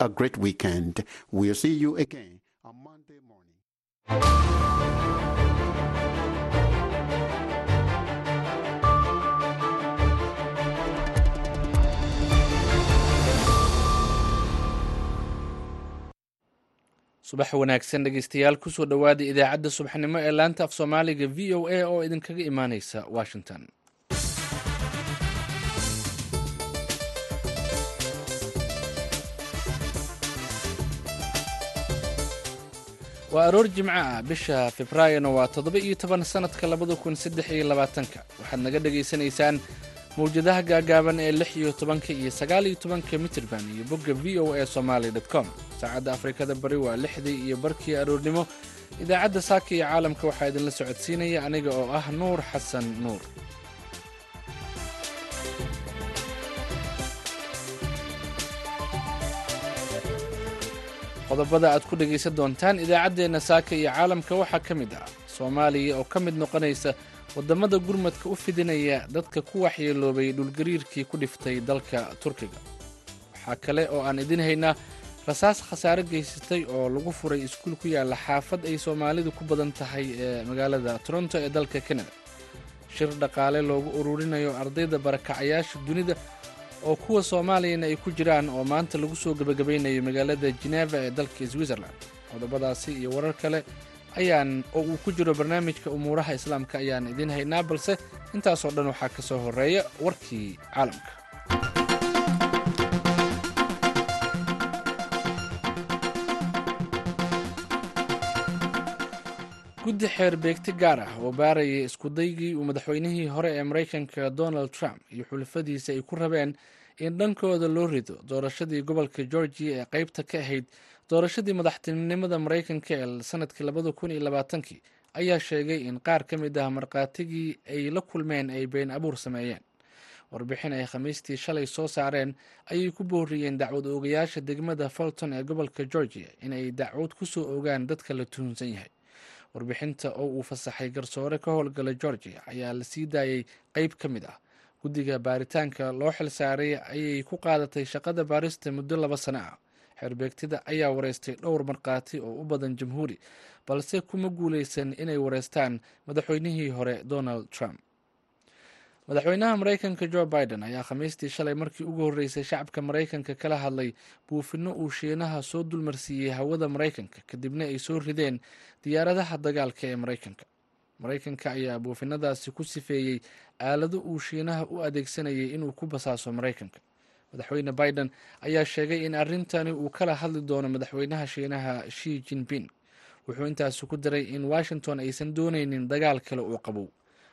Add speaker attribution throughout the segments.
Speaker 1: a great weekend. We'll see you again on Monday morning.
Speaker 2: subax wanaagsan dhegeystayaal ku soo dhowaada idaacadda subaxnimo ee laanta af soomaaliga v o a oo idinkaga imaaneysa washington waa aroor jimco ah bisha februaarina waa toddoba iyo toban sanadka labada kun saddex iyo labaatanka. Waxaad naga dhagaysanaysaan mawjadaha gaagaaban ee lix iyo tobanka iyo sagaal iyo tobanka mitirban iyo bogga v o a somaali com. Saacadda afrikada bari waa lixdii iyo barkii aroornimo. Idaacadda saaka iyo caalamka waxaa idinla socodsiinaya aniga oo ah nuur xasan nuur qodobada aad ku dhegaysan doontaan idaacaddeenna saaka iyo caalamka waxaa ka mid ah soomaaliya oo ka mid noqonaysa waddamada gurmadka u fidinaya dadka ku waxyeeloobay dhulgariirkii ku dhiftay dalka turkiga. Waxaa kale oo aan idin haynaa rasaas khasaare geysatay oo lagu furay iskuul ku yaalla xaafad ay soomaalidu ku badan tahay ee magaalada toronto ee dalka kanada shir dhaqaale loogu ururinayo ardayda barakacayaasha dunida oo kuwa soomaaliyana ay ku jiraan oo maanta lagu soo gebagabaynayo magaalada geneva ee dalka switzerland. Qodobadaasi iyo warar kale ayaan oo uu ku jiro barnaamijka umuuraha islaamka ayaan idiin haynaa balse intaasoo dhan waxaa ka soo horreeya warkii caalamka guddi xeer beegti gaar ah oo baarayay iskudaygii uu madaxweynihii hore ee maraykanka donald trump iyo xulafadiisa ay ku rabeen in dhankooda loo rido doorashadii gobolka georgia ee qaybta ka ahayd doorashadii madaxtinimada maraykanka ee sannadkii labada kun iyo labaatankii ayaa sheegay in qaar ka mid ah markhaatigii ay la kulmeen ay been abuur sameeyeen. Warbixin ay khamiistii shalay soo saareen ayay ku booriyeen dacwad oogayaasha degmada fulton ee gobolka georgia in ay dacwad ku soo ogaan dadka la tuhunsan yahay warbixinta oo uu fasaxay garsoore ka howlgala georgia ayaa la sii daayay qeyb ka mid ah. Guddiga baaritaanka loo xil saaray ayay ku qaadatay shaqada baarista muddo laba sano ah. Xeerbeegtida ayaa wareystay dhowr markhaati oo u badan jamhuuri balse kuma guuleysan inay wareystaan madaxweynihii hore donald trump madaxweynaha maraykanka jo biden ayaa khamiistii shalay markii ugu horreysay shacabka maraykanka kala hadlay buufinno uu shiinaha soo dulmarsiiyey hawada maraykanka kadibna ay soo rideen diyaaradaha dagaalka ee maraykanka maraykanka ayaa buufinadaasi ku sifeeyey aalado uu shiinaha u adeegsanayay inuu ku basaaso maraykanka madaxweyne biden ayaa sheegay in arrintani uu kala hadli doono madaxweynaha shiinaha shi jinping. Wuxuu intaasi ku daray in washington aysan dooneynin dagaal kale uu qabow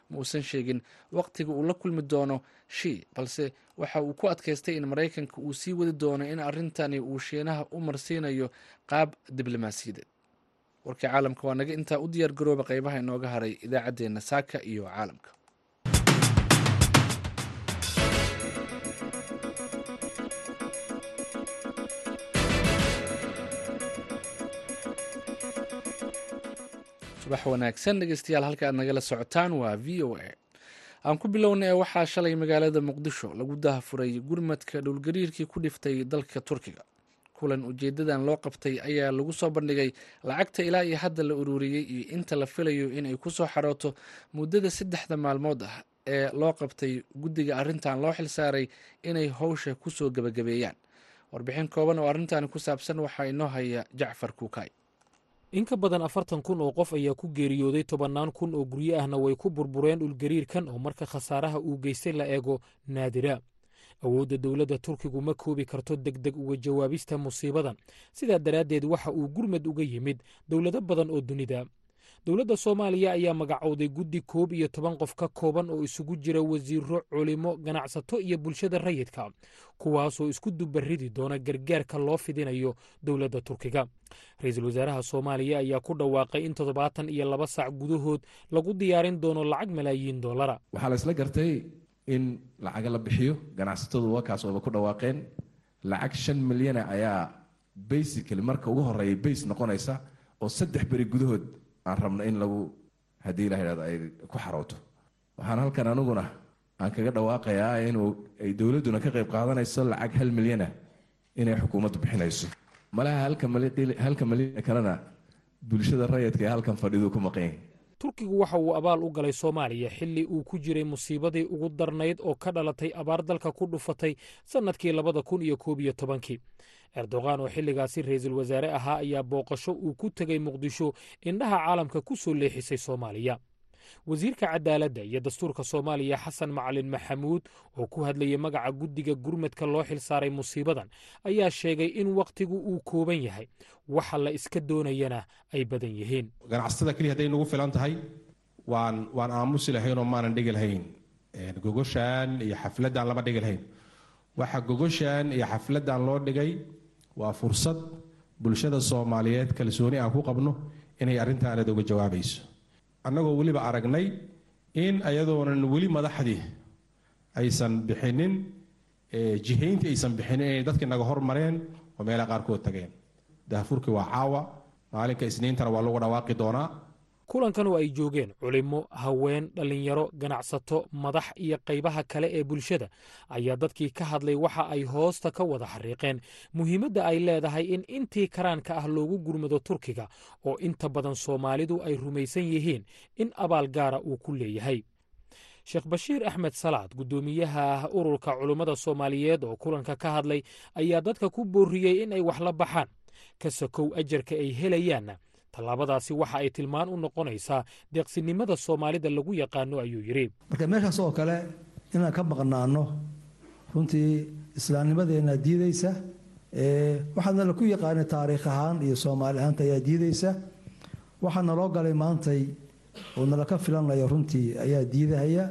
Speaker 2: ma uusan sheegin. Waqtiga uu la kulmi doono shi balse waxa uu ku adkaystay in maraykanka uu sii wadi doono in arrintani uu shiinaha u marsiinayo qaab diblomaasiyadeed. Warkii caalamka waa naga intaa u diyaar garooba qeybaha inooga haray idaacaddeenna saaka iyo caalamka subax wanaagsan. Dhegeystayaal halka aad nagala socotaan waa v o a. Aan ku bilowna ee waxaa shalay magaalada muqdisho. Lagu dahafuray gurmadka dhowlgariirkii ku dhiftay dalka turkiga. Kulan ujeedadan loo qabtay ayaa lagu soo bandhigay lacagta ilaa iyo hadda la ururiyey iyo inta la filayo inay ku soo xarooto muddada saddexda maalmood ah ee loo qabtay guddiga arrintan loo xilsaaray inay howsha ku soo gebagabeeyaan warbixin kooban oo arrintan ku saabsan waxaa inoo haya jacfar kuukay
Speaker 3: in ka badan afartan kun oo qof ayaa ku geeriyooday tobannaan kun oo guryo ahna way ku burbureen dhulgariirkan oo marka khasaaraha uu geystay la eego naadira awoodda dowladda turkigu ma koobi karto deg deg uga jawaabista musiibadan sidaa daraaddeed waxa uu gurmad uga yimid dowlado badan oo dunida dowladda soomaaliya ayaa magacowday guddi koob iyo toban qof ka kooban oo isugu jira wasiiro culimo ganacsato iyo bulshada rayidka kuwaasoo isku dubaridi doona gargaarka loo fidinayo dowladda turkiga. Ra'iisul wasaaraha soomaaliya ayaa ku dhawaaqay in toddobaatan iyo laba saac gudahood lagu diyaarin doono lacag malaayiin dollara
Speaker 4: waxaa la isla gartay in lacaga la bixiyo ganacsatadu wakaas ooba ku dhawaaqeen. Lacag shan milyana ayaa basically marka ugu horreeya bays noqonaysa oo saddex beri gudahood aan rabno in lagu haddii la yidhahdo ay ku xarooto. Waxaan halkan aniguna aan kaga dhawaaqayaa inuu ay dowladduna ka qayb qaadanayso lacag hal milyana inay xukuumaddu bixinayso. Malaha halka malyan kalena bulshada rayidka ee halkan fadhidu ku maqan
Speaker 3: turkigu waxa uu abaal u galay soomaaliya xilli uu ku jiray musiibadii ugu darnayd oo ka dhalatay abaar dalka ku dhufatay sannadkii labada kun iyo koob iyo tobankii erdogan oo xilligaasi ra'iisul wasaare ahaa ayaa booqasho uu ku tegay muqdisho indhaha caalamka ku soo leexisay soomaaliya. Wasiirka cadaaladda iyo dastuurka soomaaliya xasan macalin maxamuud oo ku hadlayay magaca guddiga gurmadka loo xilsaaray musiibadan ayaa sheegay in wakhtigu uu kooban yahay. Waxa la iska doonayana ay badan yihiin.
Speaker 5: Ganacsatada keliya hadday nagu filan tahay waan waan aamusi lahayn oo maanan dhigi lahayn. Gogoshan iyo xafladdan lama dhigi lahayn waxa gogoshan iyo xafladdan loo dhigay waa fursad bulshada soomaaliyeed kalsooni aan ku qabno inay arrintaanad uga jawaabayso annagoo weliba aragnay in ayadoonan weli madaxdii aysan bixinin jihayntii aysan bixinin inay dadkii naga hormareen oo meelaha qaarkood tageen. Daahfurkii waa caawa maalinka isniintana waa lagu dhawaaqi doonaa
Speaker 3: kulankan oo ay joogeen culimmo haween dhallinyaro ganacsato madax iyo qaybaha kale ee bulshada. Ayaa dadkii ka hadlay waxa ay hoosta ka wada xariiqeen. Muhiimadda ay leedahay in intii karaanka ah loogu gurmado turkiga oo inta badan soomaalidu ay rumaysan yihiin in abaal gaara uu ku leeyahay. Sheekh bashiir axmed salaad guddoomiyaha ururka culummada soomaaliyeed oo kulanka ka hadlay ayaa dadka ku booriyey in ay wax la baxaan ka sokow ajarka ay helayaanna tallaabadaasi waxa ay tilmaan u noqonaysaa deeqsinimada soomaalida lagu yaqaano ayuu yidhi.
Speaker 6: Marka meeshaas oo kale inaan ka maqnaano runtii islaamnimadeenna diidaysa waxaadna laku yaqaanay taariikh ahaan iyo soomaali ahaanta ayaa diidaysa. Waxaa naloo galay maantay oo nalaka filanayo runtii ayaa diidahaya.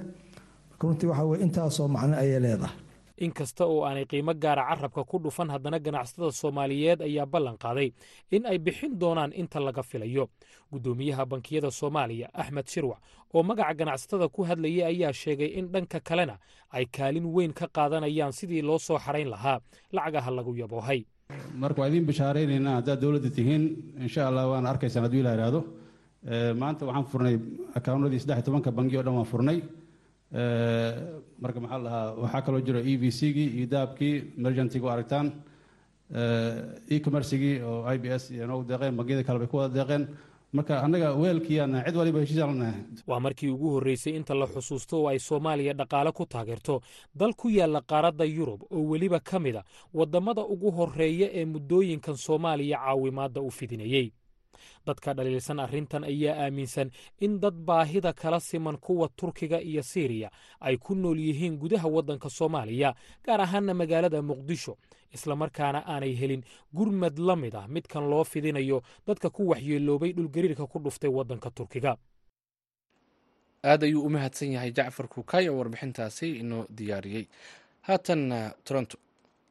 Speaker 6: Runtii waxa weye intaasoo macno ayay leedahay
Speaker 3: in kasta oo aanay qiimo gaara carabka ku dhufan haddana ganacsatada soomaaliyeed ayaa ballan qaaday in ay bixin doonaan inta laga filayo. Guddoomiyaha bankiyada soomaaliya axmed shirwac oo magaca ganacsatada ku hadlayay ayaa sheegay in dhanka kalena ay kaalin weyn ka qaadanayaan sidii loo soo xarayn lahaa. Lacagaha lagu yaboohay.
Speaker 7: Marka waa idiin bishaaraynaynaa haddaad dowladda tihiin insha allah waana arkaysaan hadduu ila ihahdo maanta waxaan furnay akawnadii saddex tobanka bangi o dhan waan furnay marka maxaa la dhahaa waxaa kaloo jiro e v c gii iyo dahabkii merjantiga u aragtaan. E commercigii oo i b s iyo noogu deeqeen bangiyada kale bay ku wada deeqeen. Marka annaga weelkiiana cid waliba heshiisaan lanahay
Speaker 3: waa markii ugu horreysay inta la xusuusto oo ay soomaaliya dhaqaale ku taageerto. Dal ku yaalla qaaradda yurub oo weliba ka mid a waddamada ugu horreeya ee muddooyinkan soomaaliya caawimaadda u fidinayey dadka dhaliilsan arrintan ayaa aaminsan in dad baahida kala siman kuwa turkiga iyo siiriya ay ku nool yihiin gudaha waddanka soomaaliya gaar ahaana magaalada muqdisho. Islamarkaana aanay helin gurmad la mid ah midkan loo fidinayo dadka ku waxyeeloobay dhulgariirka ku dhuftay waddanka turkiga.
Speaker 2: Aad ayuu u mahadsan yahay jacfar kuukay oo warbixintaasi inoo diyaariyey. Haatanna toronto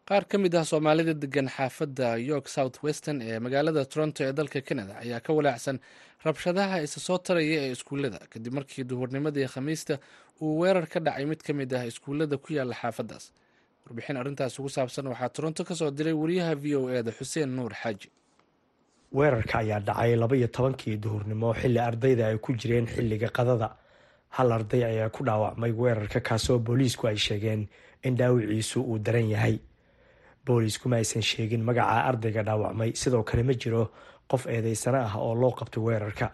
Speaker 2: qaar ka mid ah soomaalida degan xaafadda york south western ee magaalada toronto ee dalka canada ayaa ka walaacsan rabshadaha isa soo taraya ee iskuullada kadib markii duhurnimadii khamiista uu weerar ka dhacay mid ka mid ah iskuullada ku yaalla xaafaddaas. Warbixin arrintaas ugu saabsan waxaa toronto ka diray wariyaha v o e xuseen nuur xaaji
Speaker 8: weerarka ayaa dhacay laba iyo tobankii duhurnimo xilli ardayda ay ku jireen xilliga qadada. Hal arday ayaa ku dhaawacmay weerarka kaasoo booliisku ay sheegeen in dhaawiciisu uu daran yahay boolisku ma aysan sheegin magaca ardayga dhaawacmay. Sidoo kale ma jiro qof eedeysano ah oo loo qabtay weerarka.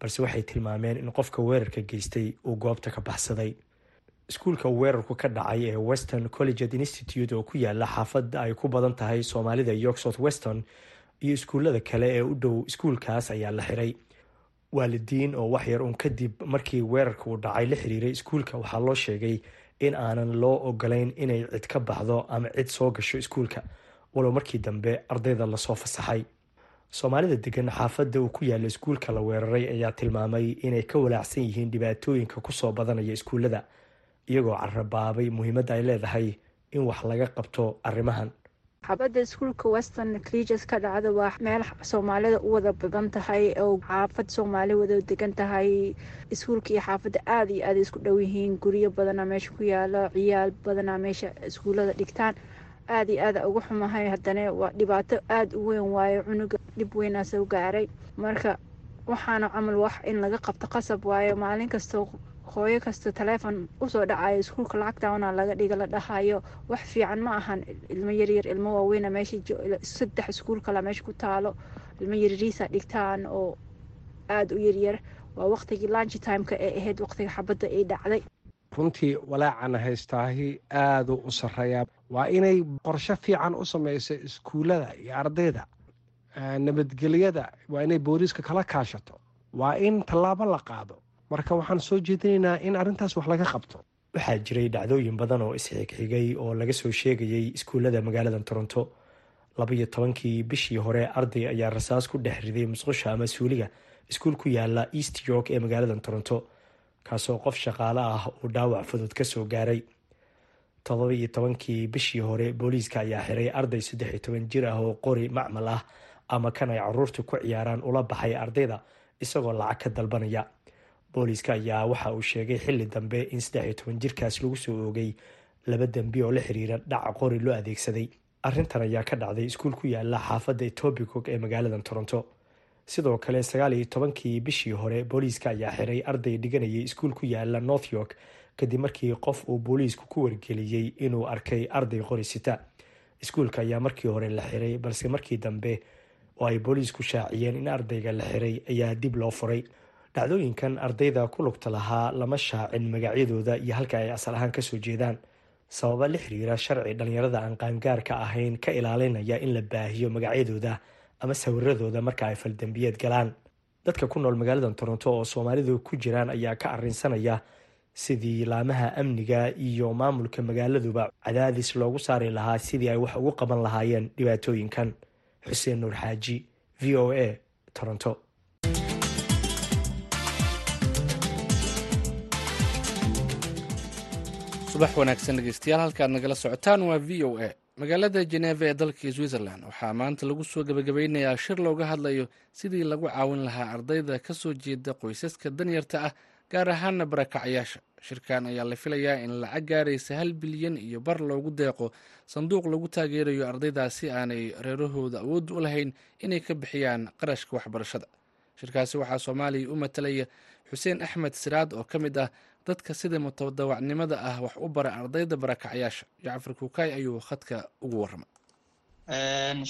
Speaker 8: Balse waxay tilmaameen in qofka weerarka geystay uu goobta ka baxsaday. Iskuulka weerarku ka dhacay ee western colleget institute oo ku yaalla xaafadda ay ku badan tahay soomaalida york south weston iyo iskuullada kale ee u dhow iskuulkaas ayaa la xiray. Waalidiin oo waxyar uun kadib markii weerarka uu dhacay la xiriiray iskuulka waxaa loo sheegay in aanan loo ogolayn inay cid ka baxdo ama cid soo gasho iskuulka walow markii dambe ardayda la soo fasaxay. Soomaalida degan xaafadda uu ku yaalla iskuulka la weeraray ayaa tilmaamay inay ka walaacsan yihiin dhibaatooyinka ku soo badanaya iskuullada iyagoo carabaabay muhiimadda ay leedahay in wax laga qabto arrimahan
Speaker 9: xaafadda iskuulka western cleges ka dhacda waa meel soomaalida u wada badan tahay oo xaafad soomaali wada degan tahay. Iskuulka iyo xaafadda aada iyo aada isku dhow yihiin guryo badanaa meesha ku yaalo ciyaal badanaa meesha iskuullada dhigtaan. Aada iyo aada uga xumahay haddana waa dhibaato aada u weyn waayo cunuga dhib weynaa soo gaaray. Marka waxaana camal wax in laga qabto qasab waayo maalin kastoo hooyo kasta taleefon u soo dhacayo iskuulka lacagtana laga dhiga la dhahayo wax fiican ma ahan. Ilmo yaryar ilmo waaweyna meesha saddex iskuul kala meesha ku taalo. Ilmo yaryariisa dhigtaan oo aada u yaryar waa waqtigii lunch timeka ee ahayd waqtiga xabadda ay dhacday.
Speaker 10: Runtii walaacana haystaahi aaduu u sarreeyaa waa inay qorsho fiican u samayso iskuullada iyo ardayda nabadgelyada. Waa inay booliiska kala kaashato. Waa in tallaabo la qaado marka waxaan soo jeedinaynaa in arrintaas wax laga qabto.
Speaker 8: Waxaa jiray dhacdooyin badan oo isxigxigay oo laga soo sheegayay iskuullada magaalada toronto. Labaiyo tobankii bishii hore arday ayaa rasaas ku dhex riday musqusha ama suuliga iskuul ku yaalla east york ee magaalada toronto kaasoo qof shaqaale ah uu dhaawac fudud ka soo gaaray. Todobaiyo tobankii bishii hore booliiska ayaa xiray arday saddex iyo toban jir ah oo qori macmal ah ama kan ay caruurtu ku ciyaaraan ula baxay ardayda isagoo lacag ka dalbanaya booliiska ayaa waxa uu sheegay xili dambe in saddex iyo toban jirkaas lagu soo oogay laba dembi oo la xiriira dhac qori loo adeegsaday. Arrintan ayaa ka dhacday iskuul ku yaalla xaafadda etobicog ee magaalada toronto. Sidoo kale sagaal iyo tobankii bishii hore booliiska ayaa xiray arday dhiganayay iskuul ku yaalla north york kadib markii qof uu booliisku ku wargeliyey inuu arkay arday qori sita. Iskuulka ayaa markii hore la xiray balse markii dambe oo ay booliisku shaaciyeen in ardayga la xiray ayaa dib loo furay dhacdooyinkan ardayda ku lugta lahaa lama shaacin magacyadooda iyo halka ay asal ahaan ka soo jeedaan. Sababa la xiriira sharci dhallinyarada aan qaangaarka ahayn ka ilaalinaya in la baahiyo magacyadooda ama sawiradooda marka ay faldambiyeed galaan. Dadka ku nool magaalada toronto oo soomaalidu ku jiraan ayaa ka arinsanaya sidii laamaha amniga iyo maamulka magaaladuba cadaadis loogu saari lahaa sidii ay wax ugu qaban lahaayeen dhibaatooyinkan. Xuseen nuur xaaji v o a toronto
Speaker 2: subax wanaagsan dhegeystayaal halkaad nagala socotaan waa v o a. Magaalada jeneva ee dalka switzerland. Waxaa maanta lagu soo gebagabeynayaa shir looga hadlayo sidii lagu caawin lahaa ardayda ka soo jeeda qoysaska danyarta ah gaar ahaana barakacyaasha shirkan ayaa la filayaa in lacag gaaraysa hal bilyan iyo bar loogu deeqo sanduuq lagu taageerayo ardaydaasi aanay reerahooda awood u lahayn inay ka bixiyaan qarashka waxbarashada. Shirkaasi waxaa soomaaliya u matalaya xuseen axmed siraad oo ka mid ah dadka sida mutadawacnimada ah wax u bara ardayda barakacyaasha jacfar kuukay ayuu khadka ugu warramay.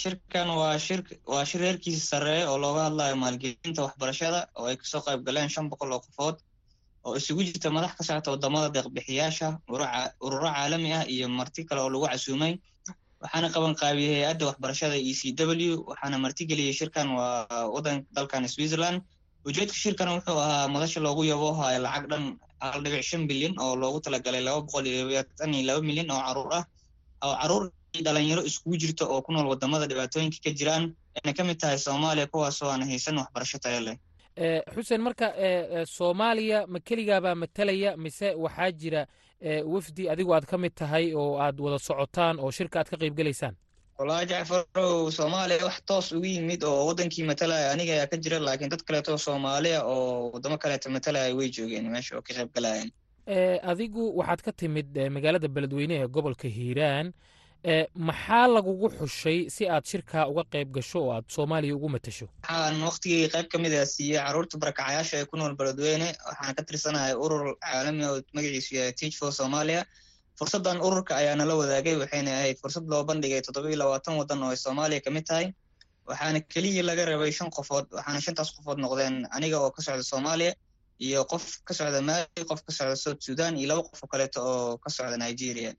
Speaker 11: Shirkan waa shir waa shir heerkiisa sarreeya oo looga hadlayo maalgelinta waxbarashada oo ay ka soo qayb galeen shan boqol oo qofood oo isugu jirta madax ka socota waddamada deeqbixiyaasha ururo caalami ah iyo marti kale oo lagu casuumay. Waxaana qaban qaabiyey hay'adda waxbarashada e c w waxaana martigeliyey shirkan waa wadan dalkan switzerland ujeedka shirkan wuxuu ahaa madasha loogu yabo hayo lacag dhan hal dhibic shan bilyan oo loogu talagalay laba boqol iyo labaatan iyo laba milyan oo carruur ah. Oo carruur dhalinyaro iskugu jirta oo ku nool waddamada dhibaatooyinka ka jiraan ayna ka mid tahay soomaaliya kuwaasoo aan haysan waxbarasho tayo leh.
Speaker 3: Xuseen marka soomaaliya ma keligaabaa matalaya mise waxaa jira wafdi adigu aad ka mid tahay oo aad wada socotaan oo shirka aad ka qayb
Speaker 11: wallaahi jacfarow soomaaliya wax toos ugu yimid oo wadankii matalaya aniga ayaa ka jira laakiin dad kaleeto soomaaliya oo wadamo kaleeto matalaya way joogeen meesha oo ka qayb galayeen
Speaker 3: adigu waxaad ka timid magaalada beledweyne ee gobolka hiiraan maxaa lagugu xushay si aad shirkaa uga qayb gasho oo aad soomaaliya ugu matasho
Speaker 11: waxaan waktigii qayb ka mid a siiyey carruurta barakacayaasha ee ku nool beledweyne waxaana ka tirsanahay urur caalami oo magaciisu yahay teach for somalia fursaddan ururka ayaa nala wadaagay waxayna ahayd fursad loo bandhigay toddoba iyo labaatan waddan oo ay soomaaliya ka mid tahay. Waxaana keliyii laga rabay shan qofood waxaana shantaas qofood noqdeen aniga oo ka socda soomaaliya iyo qof ka socda maali qof ka socda south sudan iyo laba qof oo kaleeto oo ka socda nigeria.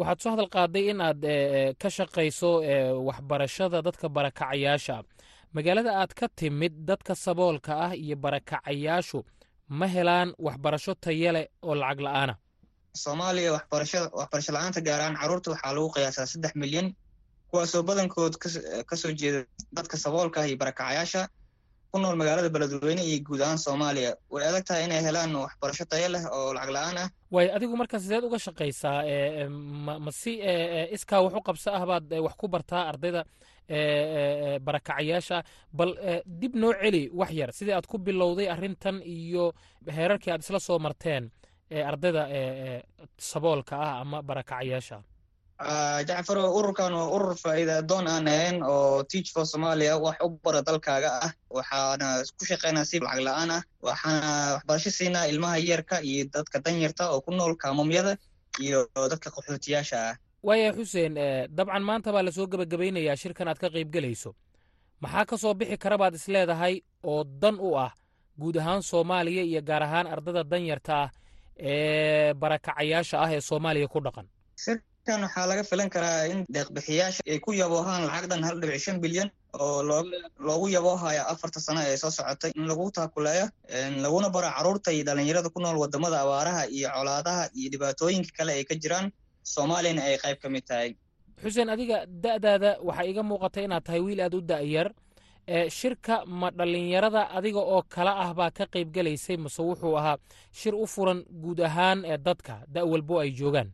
Speaker 3: Waxaad soo hadal qaaday in aad ka shaqayso waxbarashada dadka barakacayaasha magaalada aad ka timid dadka saboolka ah iyo barakacayaashu ma helaan waxbarasho taya leh oo lacag la'aana
Speaker 11: soomaaliya waxbarasho la'aanta gaar ahaan carruurta waxaa lagu qiyaasaa saddex milyan. Kuwaasoo badankood ka soo jeeda dadka saboolka ah iyo barakacayaasha ku nool magaalada beledweyne iyo guud ahaan soomaaliya. Way adag tahay inay helaan waxbarasho tayo leh oo lacag la'aan ah.
Speaker 3: Waay adigu marka sideed uga shaqaysaa ma si iskaa wax u qabso ah baad wax ku bartaa ardayda barakacayaasha. Bal dib noo celi wax yar sidii aad ku bilowday arrintan iyo heerarkii aad isla soo marteen ardayda saboolka ah ama barakacayaasha?
Speaker 11: Jacfar ururkan waa urur faa'iida doon aan ahayn oo teach for somalia wax u bara dalkaaga ah waxaana ku shaqeynaa si lacag la'aan ah waxaana waxbarasho siinaa ilmaha yarka iyo dadka danyarta oo ku nool kaamamyada iyo dadka qaxootiyaasha ah.
Speaker 3: Waaya xuseen dabcan maanta baa la soo gebagabaynayaa shirkan aad ka qaybgelayso maxaa ka soo bixi kara baad isleedahay oo dan u ah guud ahaan soomaaliya iyo gaar ahaan ardada danyarta ah ee barakacayaasha ah ee soomaaliya ku dhaqan.
Speaker 11: Shirkan waxaa laga filan karaa in deeqbixiyaasha ay ku yaboohaan lacag dhan hal dhibic shan bilyan oo loogu yaboohaya afarta sano ee soo socotay in lagu taakuleeyo laguna baro carruurta iyo dhalinyarada ku nool waddamada abaaraha iyo colaadaha iyo dhibaatooyinka kale ay ka jiraan soomaaliyana ay qayb ka mid tahay.
Speaker 3: Xuseen adiga da'daada waxaa iiga muuqata inaad tahay wiil aad u da'yar shirka ma dhallinyarada adiga oo kala ah baa ka qayb gelaysay mase wuxuu ahaa shir u furan guud ahaan ee dadka da' walbo ay joogaan.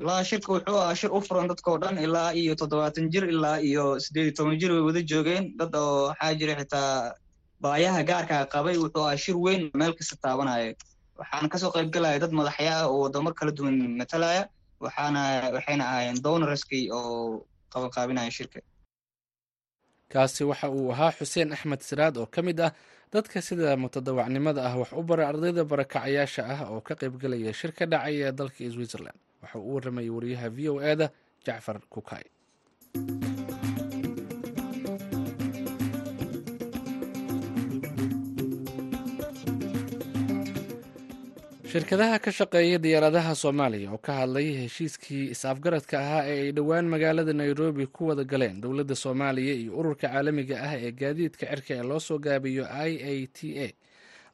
Speaker 11: Ilaa shirka wuxuu ahaa shir u furan dadkao dhan ilaa iyo toddobaatan jir ilaa iyo siddeed iyo toban jir way wada joogeen. Dad oo waxaa jira xitaa baayaha gaarkaa qabay wuxuu ahaa shir weyn meel kasta taabanaya waxaana ka soo qayb galaya dad madaxya ah oo wadamo kala duwan matalaya waxaana waxayna ahaayeen donorskii oo qabanqaabinaya shirka
Speaker 2: kaasi waxa uu ahaa xuseen axmed siraad oo ka mid ah dadka sida mutadawacnimada ah wax u bara ardayda barakacayaasha ah oo ka qaybgelaya shir ka dhacaya dalka switzerland. Waxa uu u waramayay wariyaha v o e da jacfar kukay shirkadaha ka shaqeeya diyaaradaha soomaaliya oo ka hadlay heshiiskii is-afgaradka ahaa ee ay dhowaan magaalada nairobi ku wada galeen dowladda soomaaliya iyo ururka caalamiga ah ee gaadiidka cirka ee loo soo gaabiyo i a t a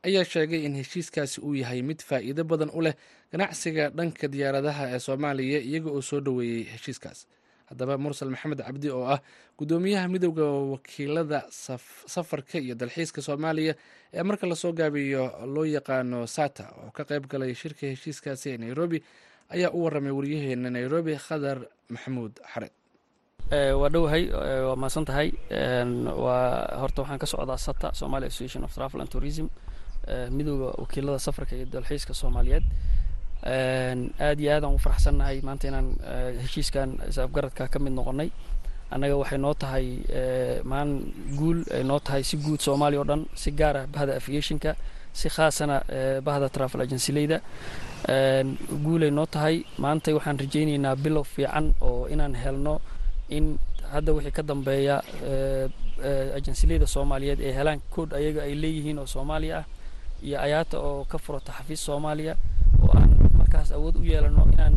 Speaker 2: ayaa sheegay in heshiiskaasi uu yahay mid faa'iido badan u leh ganacsiga dhanka diyaaradaha ee soomaaliya iyaga oo soo dhoweeyey heshiiskaas haddaba mursal maxamed cabdi oo ah guddoomiyaha midooda wakiilada safarka iyo dalxiiska soomaaliya ee marka la soo gaabiyo loo yaqaano sata oo ka qayb galay shirka heshiiskaasi ee nairobi ayaa u waramay waryaheena nairobi khadar maxamuud xared.
Speaker 12: Waa dhowahay waa mahadsan tahay waa horta waxaan ka socdaa sata somalia association of travel and tourism midooda wakiilada safarka iyo dalxiiska soomaaliyeed aad iyo aad aan u faraxsannahay. Maanta inaan heshiiskan is-afgaradka ka mid noqonnay. Annaga waxay noo tahay maan guul ay noo tahay si guud soomaaliya oo dhan si gaar ah bahda aviationka si khaasana bahda travel agencyleyda guulay noo tahay. Maanta waxaan rajaynaynaa bilow fiican oo inaan helno in hadda wixii ka dambeeya agencyleyda soomaaliyeed ay helaan kood ayaga ay leeyihiin oo soomaaliya ah iyo ayaata oo ka furata xafiis soomaaliya oo aan markaas awood u yeelano inaan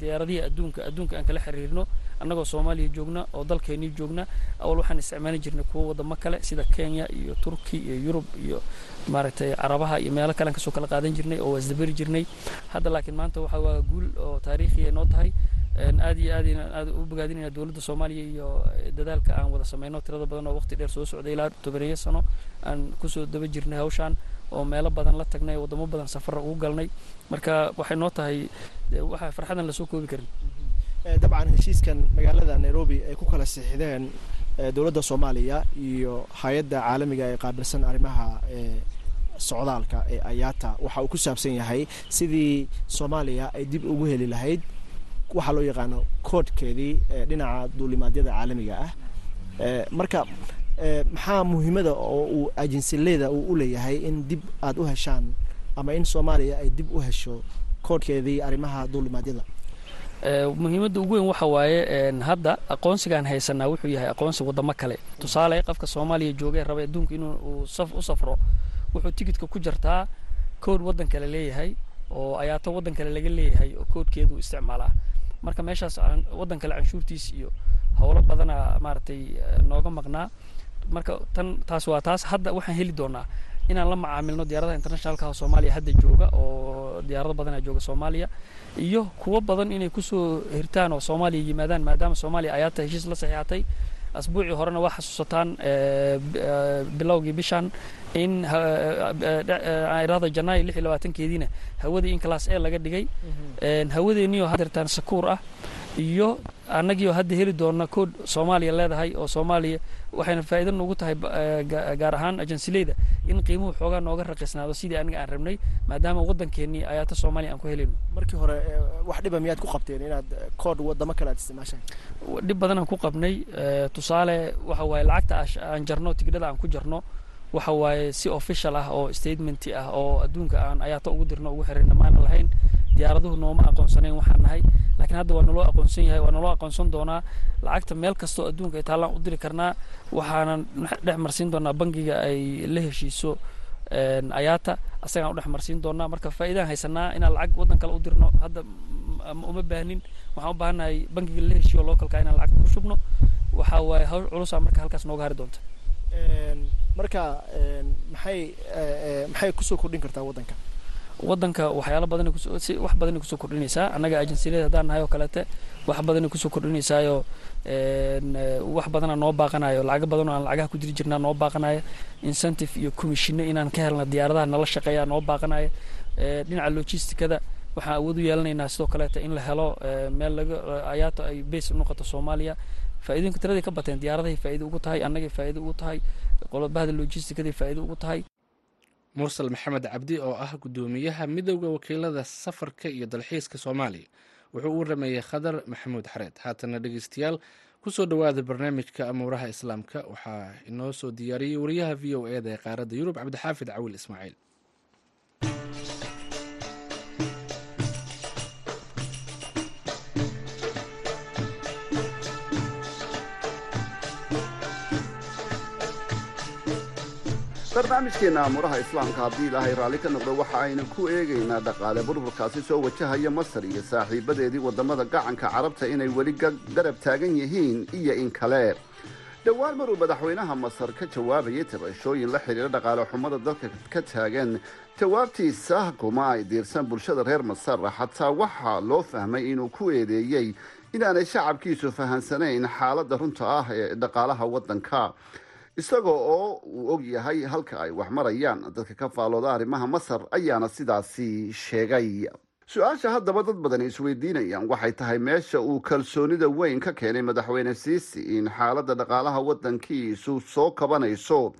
Speaker 12: diyaaradihii adduunka adduunka aan kala xiriirno annagoo soomaaliya joogna oo dalkeennii joogna awal waxaan isticmaali jirnay kuwo wadamo kale sida kenya iyo turki iyo yurub iyo maaragtay carabaha iyo meelo kale aan ka soo kala qaadan jirnay oo wasdaberi jirnay. Hadda laakiin maanta waxa waa guul oo taariikhiya noo tahay. Aad iyo aad aad u bogaadinayna dowladda soomaaliya iyo dadaalka aan wada sameyno tirada badan oo waqti dheer soo socday ilaa tobaneeyo sano aan ku soo daba jirnay hawshaan oo meelo badan la tagnay wadamo badan safara ugu galnay. Marka waxay noo tahay waxa farxadan la soo koobi karin.
Speaker 13: Dabcan heshiiskan magaalada nairobi ay ku kala sixideen dowladda soomaaliya iyo hay'adda caalamiga ee qaabilsan arrimaha socdaalka ee ayata. Waxa uu ku saabsan yahay sidii soomaaliya ay dib ugu heli lahayd waxaa loo yaqaano koodhkeedii dhinaca duulimaadyada caalamiga ah. Marka maxaa muhiimada oo uu ajensileyda uu u leeyahay in dib aada u heshaan ama in soomaaliya ay dib u hesho koodhkeedii arrimaha duulimaadyada
Speaker 12: muhiimadda ugu weyn waxa waaye hadda aqoonsigaan haysanaa wuxuu yahay aqoonsi wadamo kale. Tusaale qofka soomaaliya jooga raba adduunka inuu u safro wuxuu tigidka ku jartaa kood waddan kale leeyahay oo ayaato waddan kale laga leeyahay oo koodkeedu isticmaalaa. Marka meeshaas waddan kale canshuurtiis iyo howlo badana maaragtay nooga maqnaa marka tan taas waa taas. Hadda waxaan heli doonaa inaan la macaamilno diyaaradaha internationalka soomaaliya hadda jooga oo diyaarado badanaa jooga soomaaliya iyo kuwo badan inay ku soo hirtaan oo soomaaliya yimaadaan maadaama soomaaliya ayaata heshiis la saxiixatay asbuucii horena waa xasuusataan bilowgii bishan in irada janaayo lix iyo labaatankeediina hawadii in class a laga dhigay. Hawadeennii oo hadeertaan sakuur ah iyo annagiioo hadda heli doona kood soomaaliya leedahay oo soomaaliya waxayna faa'iido noogu tahay gaar ahaan ajansileyda in qiimuhu xoogaa nooga raqiisnaado sidii aniga aan rabnay maadaama waddankeennii ayaata soomaaliya aan ku helayno
Speaker 13: markii hore wax dhiba miyaad ku qabteen inaad kood wadamo kale aad isticmaashaan
Speaker 12: dhib badanaan ku qabnay tusaale waxa waaye lacagta aan jarno tigidhada aan ku jarno waxa waaye si official ah oo statementi ah oo adduunka aan ayaata ugu dirno ugu xirayna maana lahayn diyaaraduhu nooma aqoonsanayn waxaan nahay. Laakiin hadda waa naloo aqoonsan yahay waa naloo aqoonsan doonaa. Lacagta meel kastoo adduunka ay taallaan u diri karnaa waxaanan dhex marsiin doonaa bangiga ay la heshiiso ayaata asagaan u dhex marsiin doonaa. Marka faa'iidaan haysanaa inaan lacag waddan kale u dirno hadda uma baahnin. Waxaan u baahannahay bangiga la heshiiyo localka inaan lacagta ku shubno. Waxaa waaye hawl culusaa marka halkaas nooga hari doonta.
Speaker 13: Marka maxay maxay ku soo kordhin kartaa waddanka
Speaker 12: waddanka waxyaalo badan wax badanay ku soo kordhinaysaa. Annaga ajensiyadeed haddaan nahay oo kaleete wax badanay ku soo kordhinaysaayo wax badana noo baaqanayo lacago badan oo aan lacagaha ku diri jirnaa noo baaqanaya incentive iyo commissiono inaan ka helna diyaaradaha nala shaqeeya noo baaqanaya dhinaca logisticada waxaan awood u yeelanaynaa sidoo kaleete in la helo meel laga ayaato ay base unoqoto soomaaliya. Faa'iidooyinka tiraday ka bateen diyaaradahay faa'iido ugu tahay annagay faa'iido ugu tahay qolobahada logisticaday faa'iido ugu tahay
Speaker 2: mursal maxamed cabdi oo ah guddoomiyaha midowda wakiilada safarka iyo dalxiiska soomaaliya wuxuu u rameeyey khadar maxamuud xareed. Haatana dhegeystayaal ku soo dhowaada barnaamijka amuuraha islaamka. Waxaa inoo soo diyaariyey wariyaha v o e da ee qaaradda yurub cabdixaafid cawil ismaaciil
Speaker 14: barnaamijkeenna amuuraha islaamka haddii ilaahay raalli ka noqdo waxa aynu ku eegaynaa dhaqaale. Burburkaasi soo wajahaya masar iyo saaxiibadeedii waddamada gacanka carabta inay weli garab taagan yihiin iyo in kale. Dhowaan maruu madaxweynaha masar ka jawaabayay tabashooyin la xidhiira dhaqaale xumada dalka ka taagan. Jawaabtiisa kuma ay diirsan bulshada reer masar xataa waxaa loo fahmay inuu ku eedeeyey inaanay shacabkiisu fahansanayn xaaladda runta ah ee dhaqaalaha waddanka isagoo oo uu og yahay halka ay wax marayaan dadka ka faalooda arrimaha masar ayaana sidaasi sheegay. Su'aasha haddaba dad badan isweydiinayaan. Waxay tahay meesha uu kalsoonida weyn ka keenay madaxweyne siisi in xaaladda dhaqaalaha waddankiisu soo kabanayso.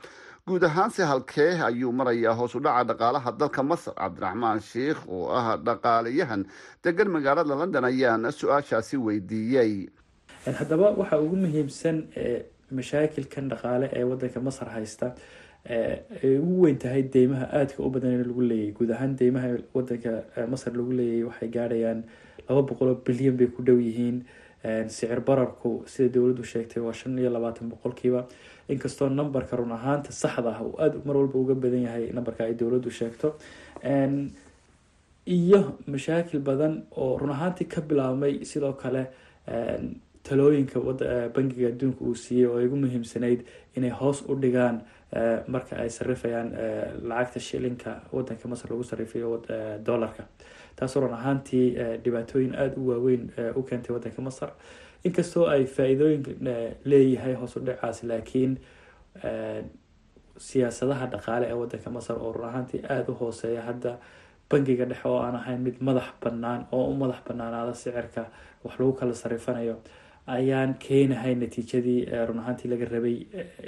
Speaker 14: Guud ahaanse halkee ayuu marayaa hoos u dhaca dhaqaalaha dalka masar. Cabdiraxmaan sheikh oo ah dhaqaalayahan degan magaalada london ayaana su'aashaasi weydiiyey.
Speaker 15: Haddaba waxa ugu muhiimsan mashaakilkan dhaqaale ee wadanka masar haysta ay ugu weyn tahay deymaha aadka u badan lagu leeyahy guud ahaan deymaha wadanka masar lagu leeyahy waxay gaadhayaan laba boqoloo bilyan bay ku dhow yihiin. Sicir bararku sida dowladdu sheegtay waa shan iyo labaatan boqolkiiba. Inkastoo numberka run ahaanta saxda ah uu aada mar walba uga badan yahay numberka ay dowladdu sheegto. Iyo mashaakil badan oo run ahaantii ka bilaabmay sidoo kale talooyinka bangiga adduunka uu siiyey oo ugu muhiimsanayd inay hoos u dhigaan marka ay sarifayaan lacagta shilinka wadanka masar lagu sarifayo dollarka. Taasoo run ahaantii dhibaatooyin aada u waaweyn u keentay wadanka masar. Inkastoo ay faa-iidooyin leeyahay hoos u dhicaas laakiin siyaasadaha dhaqaale ee wadanka masar oo run ahaantii aada u hooseeya. Hadda bangiga dhexe oo aan ahayn mid madax bannaan oo u madax bannaanaada sicirka wax lagu kala sarifanayo ayaan keenahay natiijadii run ahaantii laga rabay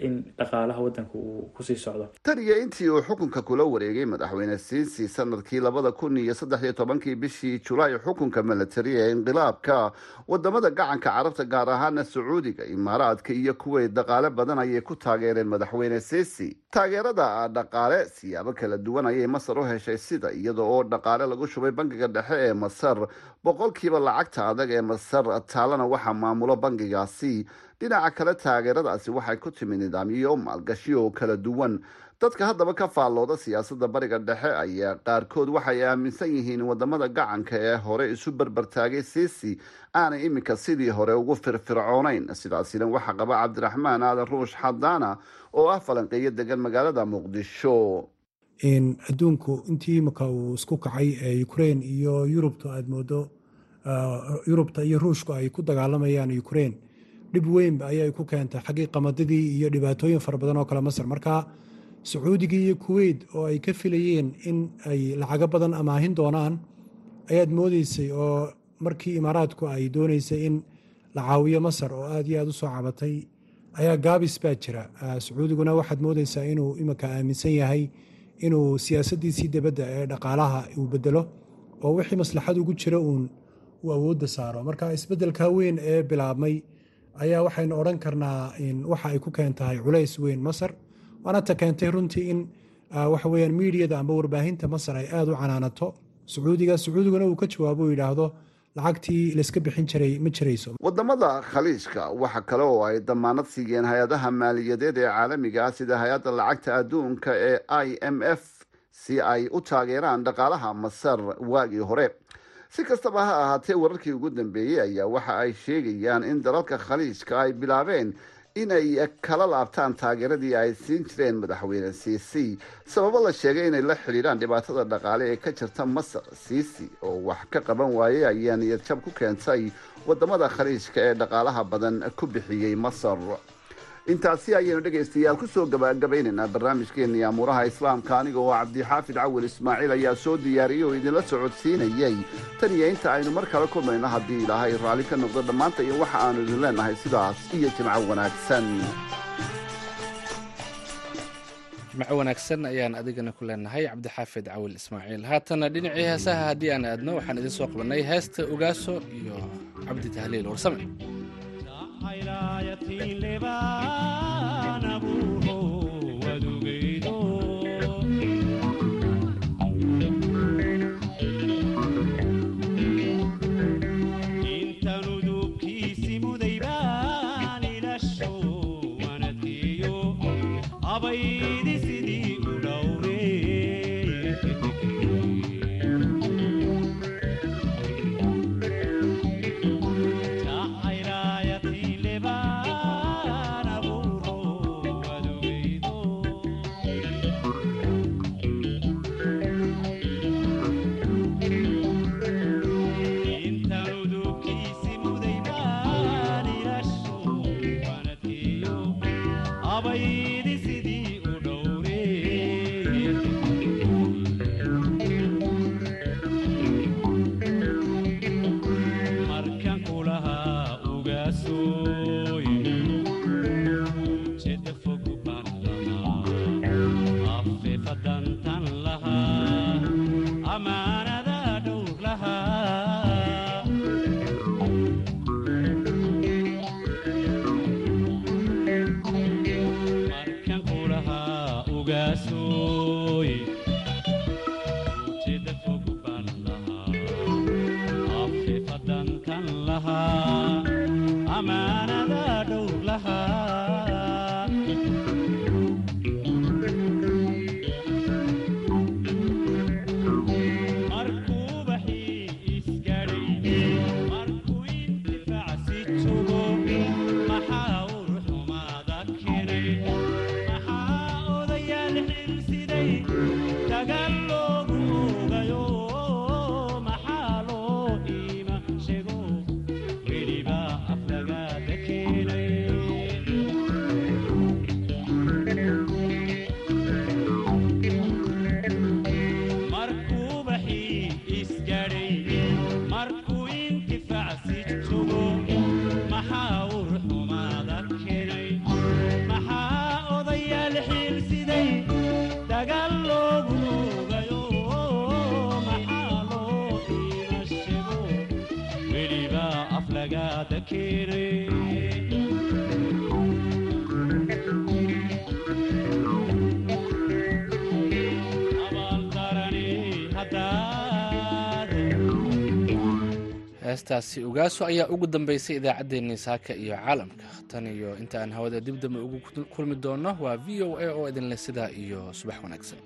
Speaker 15: in dhaqaalaha wadanka uu ku sii socdo.
Speaker 14: Tan iyo intii uu xukunka kula wareegay madaxweyne siisi sannadkii labada kun iyo saddex iyo tobankii bishii julaay xukunka milatari ee inqilaabka waddamada gacanka carabta gaar ahaana sacuudiga imaaraadka iyo kuweyt dhaqaale badan ayay ku taageereen madaxweyne siisi taageerada dhaqaale siyaabo kala duwan ayay masar u heshay sida iyada oo dhaqaale lagu shubay bangiga dhexe ee masar boqolkiiba lacagta adag ee masar taalana waxaa maamulo bangigaasi dhinaca kale taageeradaasi waxay ku timi nidaamyo maalgashi oo kala duwan. Dadka haddaba ka faallooda siyaasadda bariga dhexe ayaa qaarkood waxay aaminsan yihiin waddamada gacanka ee hore isu berbertaagay siisi aanay iminka sidii hore ugu firfircoonayn. Sidaasina waxaa qaba cabdiraxmaan aadan ruush xadaana oo ah falanqeeyo degan magaalada muqdisho.
Speaker 16: Adduunku intii imika uu isku kacay ee ukrain iyo yurubta aad moodo yurubta iyo ruushku ay ku dagaalamayaan ukrain dhib weyn ayay ku keentay xaggii qamadadii iyo dhibaatooyin fara badan oo kale masar. Marka sacuudigii iyo kuweyt oo ay ka filayeen in ay lacago badan amaahin doonaan ayaad moodeysay oo markii imaaraadku ay dooneysay in la caawiyo masar oo aad iyo aad u soo cabatay ayaa gaabis baa jira. Sacuudiguna waxaad moodeysaa inuu iminka aaminsan yahay inuu siyaasaddiisii dibadda ee dhaqaalaha uu bedelo oo wixii maslaxad ugu jira uun uu awoodda saaro. Marka isbeddelka weyn ee bilaabmay ayaa waxaynu odhan karnaa waxa ay ku keentahay culays weyn masar waana ta keentay runtii in waxa weyaan miidiyada amba warbaahinta masar ay aada u canaanato. Sacuudiga sacuudiguna uu ka jawaabo yidhaahdo lacagtii layska bixin jiray ma jirayso.
Speaker 14: Wadamada khaliijka waxa kale oo ay damaanad siiyeen hay'adaha maaliyadeed ee caalamiga ah sida hay'adda lacagta adduunka ee i m f si ay u taageeraan dhaqaalaha masar waagii hore si kastaba ha ahaatee wararkii ugu dambeeyey ayaa waxa ay sheegayaan in dalalka khaliijka ay bilaabeen inay kala laabtaan taageeradii ay siin jireen madaxweyne siisi sababo la sheegay inay la xidhiidhaan dhibaatada dhaqaale ee ka jirta masar. Siisi oo wax ka qaban waayey ayaa niyadjab ku keentay waddamada khaliijka ee dhaqaalaha badan ku bixiyey masar intaasi ayaynu dhegaystayaal ku soo gabagabaynaynaa barnaamijkeennii amuuraha islaamka. Aniga oo cabdixaafid cawil ismaaciil ayaa soo diyaariyey oo idinla socodsiinayey tan iyo inta aynu mar kale kulmayno haddii ilaahay raalli ka noqdo dhammaanta iyo waxa aanu idin leenahay sidaas iyo jimco wanaagsan.
Speaker 17: Jimco wanaagsan ayaan adigana ku leenahay cabdixaafid cawil ismaaciil. Haatana dhinacii heesaha haddii aan aadno waxaan idin soo qabannay heesta ogaaso iyo cabdi tahliil warsame by heestaasi ogaaso ayaa ugu dambeysay idaacaddeenii saaka iyo caalamka. Tan iyo inta aan hawada dib dambe ugu kulmi doonno waa v o a oo idinleh sidaa iyo subax wanaagsan